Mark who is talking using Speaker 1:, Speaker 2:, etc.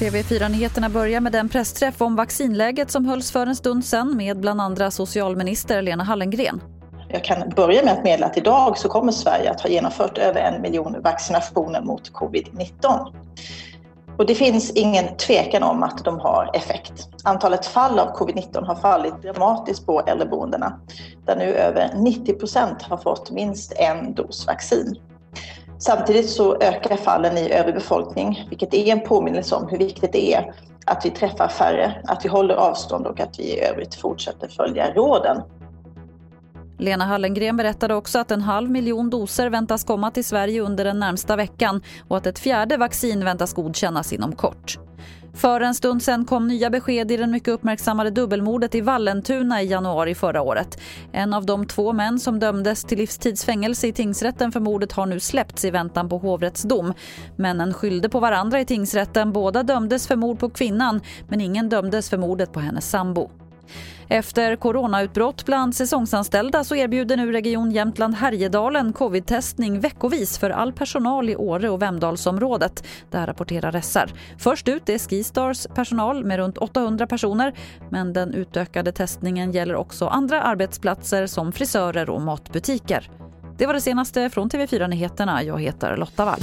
Speaker 1: TV4-nyheterna börjar med den pressträff om vaccinläget som hölls för en stund sedan med bland andra socialminister Lena Hallengren.
Speaker 2: Jag kan börja med att meddela att idag så kommer Sverige att ha genomfört över en miljon vaccinationer mot covid-19. Och det finns ingen tvekan om att de har effekt. Antalet fall av covid-19 har fallit dramatiskt på äldreboendena där nu över 90 procent har fått minst en dos vaccin. Samtidigt så ökar fallen i övrig befolkning, vilket är en påminnelse om hur viktigt det är att vi träffar färre, att vi håller avstånd och att vi i övrigt fortsätter följa råden.
Speaker 1: Lena Hallengren berättade också att en halv miljon doser väntas komma till Sverige under den närmsta veckan och att ett fjärde vaccin väntas godkännas inom kort. För en stund sen kom nya besked i den mycket uppmärksammade dubbelmordet i Vallentuna i januari förra året. En av de två män som dömdes till livstidsfängelse i tingsrätten för mordet har nu släppts i väntan på hovrättsdom. Männen skyllde på varandra i tingsrätten. Båda dömdes för mord på kvinnan men ingen dömdes för mordet på hennes sambo. Efter coronautbrott bland säsongsanställda så erbjuder nu Region Jämtland Härjedalen covid-testning veckovis för all personal i Åre och Vemdalsområdet. Det här rapporterar SR. Först ut är Skistars personal med runt 800 personer men den utökade testningen gäller också andra arbetsplatser som frisörer och matbutiker. Det var det senaste från TV4 Nyheterna. Jag heter Lotta Wall.